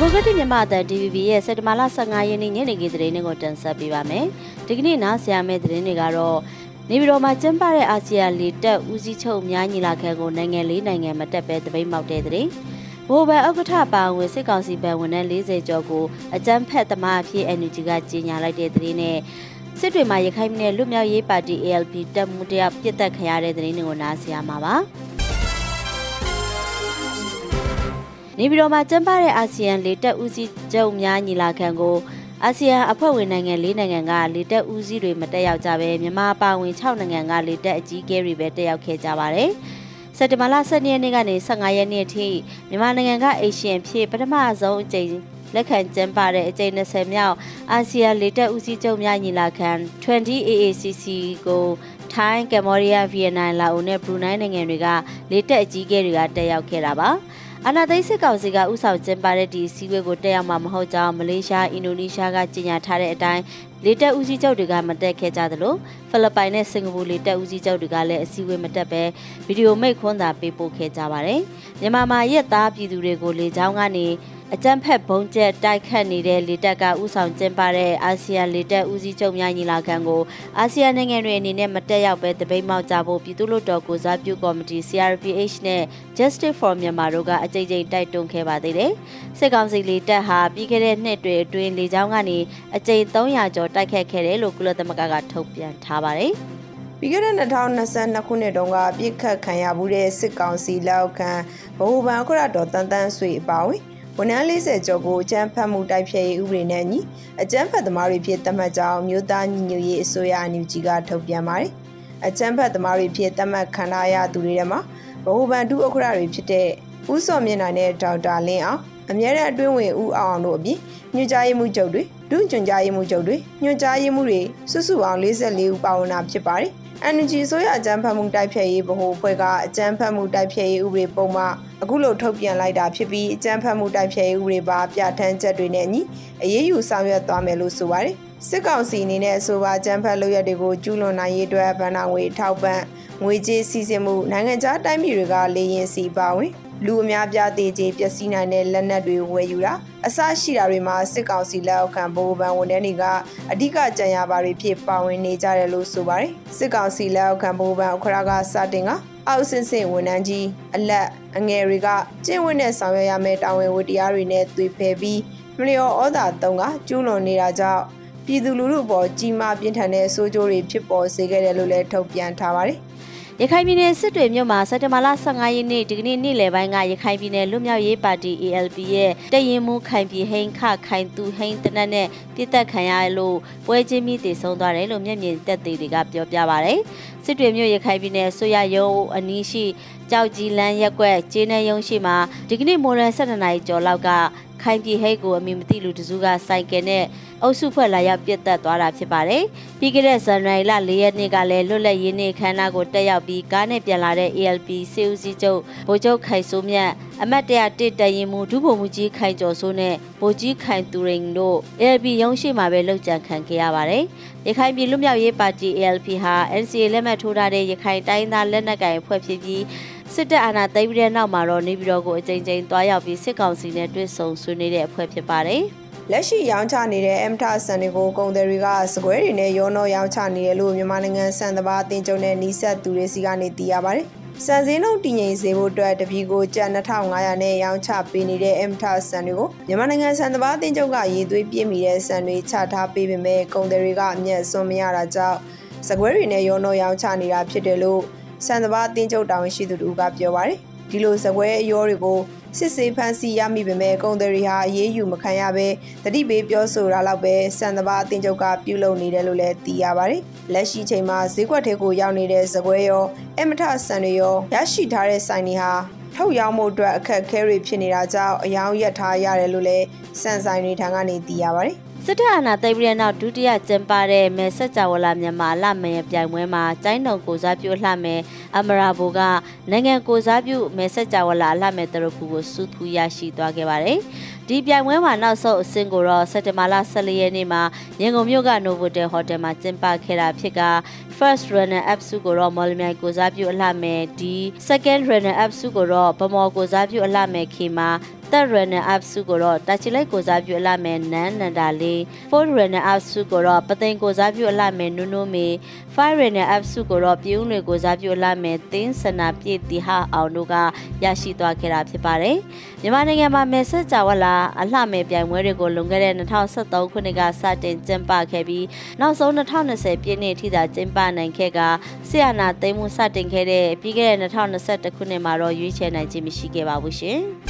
မိုကရက်တစ်မြန်မာအသံ DVB ရဲ့စက်တဘာလ15ရက်နေ့ညနေခင်းသတင်းတွေကိုတင်ဆက်ပေးပါမယ်။ဒီကနေ့နားဆင်ရမယ့်သတင်းတွေကတော့နေပြည်တော်မှာကျင်းပတဲ့အာဆီယံလေတပ်ဦးစီးချုပ်များညီလာခံကိုနိုင်ငံလေးနိုင်ငံမတက်ပဲတပိတ်မောက်တဲ့သတင်း။ဘိုးဘန်ဥက္ကဋ္ဌပါဝင်စစ်ကောင်စီဗန်ဝန်ထမ်း40ကျော်ကိုအကြမ်းဖက်သမားအဖြစ် NUG ကကြီးညာလိုက်တဲ့သတင်းနဲ့စစ်တွေမှာရခိုင်ပြည်နယ်လွတ်မြောက်ရေးပါတီ ALP တပ်မှုတရားပြစ်တက်ခရတဲ့သတင်းတွေကိုနားဆင်ရမှာပါ။ နေပြည်တော်မှာကျင်းပတဲ့အာဆီယံလေတပ်ဦးစီးချုပ်များညီလာခံကိုအာဆီယံအဖွဲ့ဝင်နိုင်ငံ၄နိုင်ငံကလေတပ်ဦးစီးတွေမတက်ရောက်ကြဘဲမြန်မာပါဝင်6နိုင်ငံကလေတပ်အကြီးအကဲတွေပဲတက်ရောက်ခဲ့ကြပါတယ်။စက်တင်ဘာလ12ရက်နေ့ကနေ15ရက်နေ့အထိမြန်မာနိုင်ငံကအေရှန်ဖြစ်ပထမဆုံးအကြိမ်လက်ခံကျင်းပတဲ့အကြိမ်20မြောက်အာဆီယံလေတပ်ဦးစီးချုပ်များညီလာခံ 20AACC ကိုထိုင်း၊ကမ္ဘောဒီးယား၊ဗီယက်နမ်၊လာအိုနဲ့ဘရူနိုင်းနိုင်ငံတွေကလေတပ်အကြီးအကဲတွေကတက်ရောက်ခဲ့တာပါ။ အာနာသိန်းစစ်ကောင်စီကဥဆောင်ကျင်းပတဲ့ဒီစည်းဝေးကိုတက်ရောက်မှာမဟုတ်ကြောင်းမလေးရှားအင်ဒိုနီးရှားကကြေညာထားတဲ့အတိုင်းလေတပ်ဦးစီးချုပ်တွေကမတက်ခဲ့ကြသလိုဖိလစ်ပိုင်နဲ့စင်ကာပူလေတပ်ဦးစီးချုပ်တွေကလည်းအစည်းအဝေးမတက်ပဲဗီဒီယိုမိတ်ခွန်းသာပေးပို့ခဲ့ကြပါတယ်မြန်မာမှာရက်သားပြည်သူတွေကိုလေကြောင်းကနေ အကြမ်းဖက်ဘုံကျက်တိုက်ခတ်နေတဲ့လေတပ်ကဥဆောင်ကျင်းပတဲ့အာဆီယံလေတပ်ဦးစီးချုပ်များညီလာခံကိုအာဆီယံနိုင်ငံတွေအနေနဲ့မတက်ရောက်ပဲတပိတ်မောက်ကြဖို့ပြည်သူ့လွှတ်တော်ကိုစားပြုကော်မတီ CRPH နဲ့ Justice for Myanmar တို့ကအကြိမ်ကြိမ်တိုက်တွန်းခဲ့ပါသေးတယ်။စစ်ကောင်စီလေတပ်ဟာပြီးခဲ့တဲ့နှစ်တွေအတွင်းလေကြောင်းကနေအကြိမ်300ကျော်တိုက်ခတ်ခဲ့တယ်လို့ကုလသမဂ္ဂကထုတ်ပြန်ထားပါတယ်။ပြီးခဲ့တဲ့2022ခုနှစ်တုန်းကပြစ်ခတ်ခံရမှုတဲ့စစ်ကောင်စီလက်ခံဗဟိုဘဏ်ခရတော်တန်တန်းဆွေအပါဝင် ဝန်ထမ်း40ကျော်ကိုအကြမ်းဖက်မှုတိုက်ဖျက်ရေးဥပဒေနဲ့ညီအကြမ်းဖက်သမားတွေဖြစ်သတ်မှတ်ကြောင်းမြို့သားညီညွတ်ရေးအစိုးရအန်ယူဂျီကထုတ်ပြန်ပါတယ်။အကြမ်းဖက်သမားတွေဖြစ်သတ်မှတ်ခံရသူတွေထဲမှာဗဟိုဘဏ်ဒုဥက္ကဋ္ဌတွေဖြစ်တဲ့ဦးစောမြင့်နိုင်နဲ့ဒေါက်တာလင်းအောင်အမြဲတမ်းအတွင်းဝင်ဦးအောင်အောင်တို့အပြင်ညွှန်ကြားရေးမှူးချုပ်တွေဒုညွှန်ကြားရေးမှူးချုပ်တွေညွှန်ကြားရေးမှူးတွေစုစုပေါင်း44ဦးပါဝင်တာဖြစ်ပါတယ်။ NUG ဆိုရအကြမ်းဖက်မှုတိုက်ဖျက်ရေးဗဟိုအဖွဲ့ကအကြမ်းဖက်မှုတိုက်ဖျက်ရေးဥပဒေပုံမှအခုလိုထုတ်ပြန်လိုက်တာဖြစ်ပြီးအကြမ်းဖက်မှုတိုက်ဖျက်ရေးဥပဒေပါပြဋ္ဌာန်းချက်တွေနဲ့အညီအရေးယူဆောင်ရွက်သွားမယ်လို့ဆိုပါတယ်စစ်ကောင်စီအနေနဲ့အဆိုပါကြမ်းဖက်လုပ်ရက်တွေကိုကျူးလွန်နိုင်ရေးအတွက်ဗဏ္ဍာငွေထောက်ပံ့ငွေကြေးစီစဉ်မှုနိုင်ငံခြားတိုင်းပြည်တွေကလေရင်စီပါဝင် လူအများပြားတည်ကြည်ပျက်စီးနိုင်တဲ့လက်နက်တွေဝယ်ယူတာအစရှိတာတွေမှာစစ်ကောင်စီလက်အောက်ခံဗဟိုဘဏ်ဝန်ထမ်းတွေကအဓိကကြံရပါတွေဖြစ်ပါဝင်နေကြတယ်လို့ဆိုပါတယ်စစ်ကောင်စီလက်အောက်ခံဗဟိုဘဏ်အခရာကစတင်ကအောက်ဆင့်ဆင့်ဝန်ထမ်းကြီးအလက်အငယ်တွေကကျင့်ဝတ်နဲ့ဆောင်ရွက်ရမယ့်တာဝန်ဝတ္တရားတွေနဲ့သွေဖယ်ပြီးမလျော်ဩဇာတုံးကကျူးလွန်နေတာကြောင့်ပြည်သူလူထုအပေါ်ကြီးမားပြင်းထန်တဲ့ဆိုးကျိုးတွေဖြစ်ပေါ်စေခဲ့တယ်လို့လည်းထုတ်ပြန်ထားပါတယ် ရခိုင်ပြည်နယ်စစ်တွေမြို့မှာစက်တဘာလ15ရက်နေ့ဒီကနေ့နေ့လယ်ပိုင်းကရခိုင်ပြည်နယ်လွတ်မြောက်ရေးပါတီ ALP ရဲ့တရင်မှုခိုင်ပြည်ဟိန်ခခိုင်သူဟိန်တနက်နဲ့ပြစ်တက်ခံရလို့ပွဲချင်းမိတည်ဆုံးသွားတယ်လို့မျက်မြင်သက်သေတွေကပြောပြပါဗျ။စစ်တွေမြို့ရခိုင်ပြည်နယ်ဆိုရရုံအနီးရှိကြောက်ကြီးလန်းရက်ကွက်ကျေးနေရုံရှိမှာဒီကနေ့မိုးလယ်12နာရီကျော်လောက်က ခိုင်ပြည်ဟိတ်ကိုအမိမသိလူတစုကစိုက်ကယ်နဲ့အုပ်စုဖွဲ့လာရောက်ပြစ်တက်သွားတာဖြစ်ပါတယ်။ပြီးခဲ့တဲ့ဇန်နဝါရီလ၄ရက်နေ့ကလည်းလွတ်လပ်ရေးနေ့ခမ်းနားကိုတက်ရောက်ပြီးကားနဲ့ပြန်လာတဲ့ ALP စေဦးစီးချုပ်ဗိုလ်ချုပ်ခိုင်စိုးမြတ်အမတ်တရတစ်တရင်မှုဒုဗိုလ်မှူးကြီးခိုင်ကျော်စိုးနဲ့ဗိုလ်ကြီးခိုင်သူရင်တို့ ALP ရုံးရှိမှာပဲလှုပ်ကြံခံခဲ့ရပါတယ်။ရခိုင်ပြည်လွတ်မြောက်ရေးပါတီ ALP ဟာ NCA လက်မှတ်ထိုးထားတဲ့ရခိုင်တိုင်းသားလက်နက်ကိုင်အဖွဲ့ဖြစ်ပြီး စစ်တပ်အာဏာသိမ်းပြီးတဲ့နောက်မှာတော့နေပြည်တော်ကိုအကြိမ်ကြိမ်တွားရောက်ပြီးစစ်ကောင်စီနဲ့တွေ့ဆုံဆွေးနွေးတဲ့အဖွဲ့ဖြစ်ပါတယ်။လက်ရှိရောင်းချနေတဲ့ MTA ဆန်တွေကိုကုန်သည်တွေကစကွဲတွေနဲ့ရောနှောရောင်းချနေတယ်လို့မြန်မာနိုင်ငံစံတဘာအသင်းချုပ်နဲ့နှီးဆက်သူတွေစီကနေသိရပါတယ်။စံစင်းနှုန်းတည်ငြိမ်စေဖို့အတွက်တပီကိုကျပ်2500နဲ့ရောင်းချပေးနေတဲ့ MTA ဆန်တွေကိုမြန်မာနိုင်ငံစံတဘာအသင်းချုပ်ကရေးသွေးပြည့်မီတဲ့ဆန်တွေချထားပေးပေမဲ့ကုန်သည်တွေကအမျက်စွန်းမရတာကြောင့်စကွဲတွေနဲ့ရောနှောရောင်းချနေတာဖြစ်တယ်လို့ စံတဘာအသင်းချုပ်တာဝန်ရှိသူတို့ကပြောပါတယ်ဒီလိုဇပွဲအရောတွေကိုစစ်စေးဖမ်းဆီးရမိပေမဲ့ကုံတယ်ရီဟာအေးအေးယူမခံရဘဲတတိပေးပြောဆိုတာလောက်ပဲစံတဘာအသင်းချုပ်ကပြုလုပ်နေတယ်လို့လည်းသိရပါတယ်လက်ရှိချိန်မှာဈေးကွက်ထဲကိုရောက်နေတဲ့ဇပွဲရောအမထဆန်တွေရောရရှိထားတဲ့ဆိုင်တွေဟာ ထုတ်ရောင်းမှုအတွက်အခက်အခဲတွေဖြစ်နေတာကြောင့်အယောင်ရက်ထားရတယ်လို့လည်းစံဆိုင်တွေထံကနေသိရပါတယ်စစ်တပ်အာဏာသိမ်းပြီးတဲ့နောက်ဒုတိယကျင်းပတဲ့မဲဆက်ကြဝလာမြန်မာလမယ်ပြိုင်ပွဲမှာကျိုင်းတုံကိုစားပြုလှမယ်အမရာဘူကနိုင်ငံကိုစားပြုမဲဆက်ကြဝလာလှမယ်တရဖူကိုစုထူရရှိသွားခဲ့ပါတယ်။ ဒီပြိုင်ပွဲမှာနောက်ဆုံးအဆင့်ကိုတော့စက်တင်ဘာလ14ရက်နေ့မှာရန်ကုန်မြို့က Novotel Hotel မှာကျင်းပခဲ့တာဖြစ်က First Runner Up စုကိုတော့မော်လမြိုင်ကိုစားပြုအလှမယ်ဒီ Second Runner Up စုကိုတော့ဗမော်ကိုစားပြုအလှမယ်ခေမှာ third runner up စုကိုတော့တာချီလိုက်ကိုစားပြုအလှမယ်နန်းနန္ဒာလေး fourth runner up စုကိုတော့ပသိမ်ကိုစားပြုအလှမယ်နုနုမေ five runner up စုကိုတော့ပြည်ဦးတွေကိုစားပြုအလှမယ်သင်းစနာပြည့်တီဟာအောင်တို့ကရရှိသွားခဲ့တာဖြစ်ပါတယ်မြန်မာနိုင်ငံမှာမယ်ဆက်ကြဝလာအလှမယ်ပြိုင်ပွဲတွေကိုလွန်ခဲ့တဲ့2023ခုနှစ်ကစတင်ကျင်းပခဲ့ပြီးနောက်ဆုံး2020ပြည့်နှစ်ထိသာကျင်းပနိုင်ခဲ့ကဆရာနာသိမ်းမှုစတင်ခဲ့တဲ့ပြီးခဲ့တဲ့2021ခုနှစ်မှာတော့ရွေးချယ်နိုင်ခြင်းမရှိခဲ့ပါဘူးရှင်။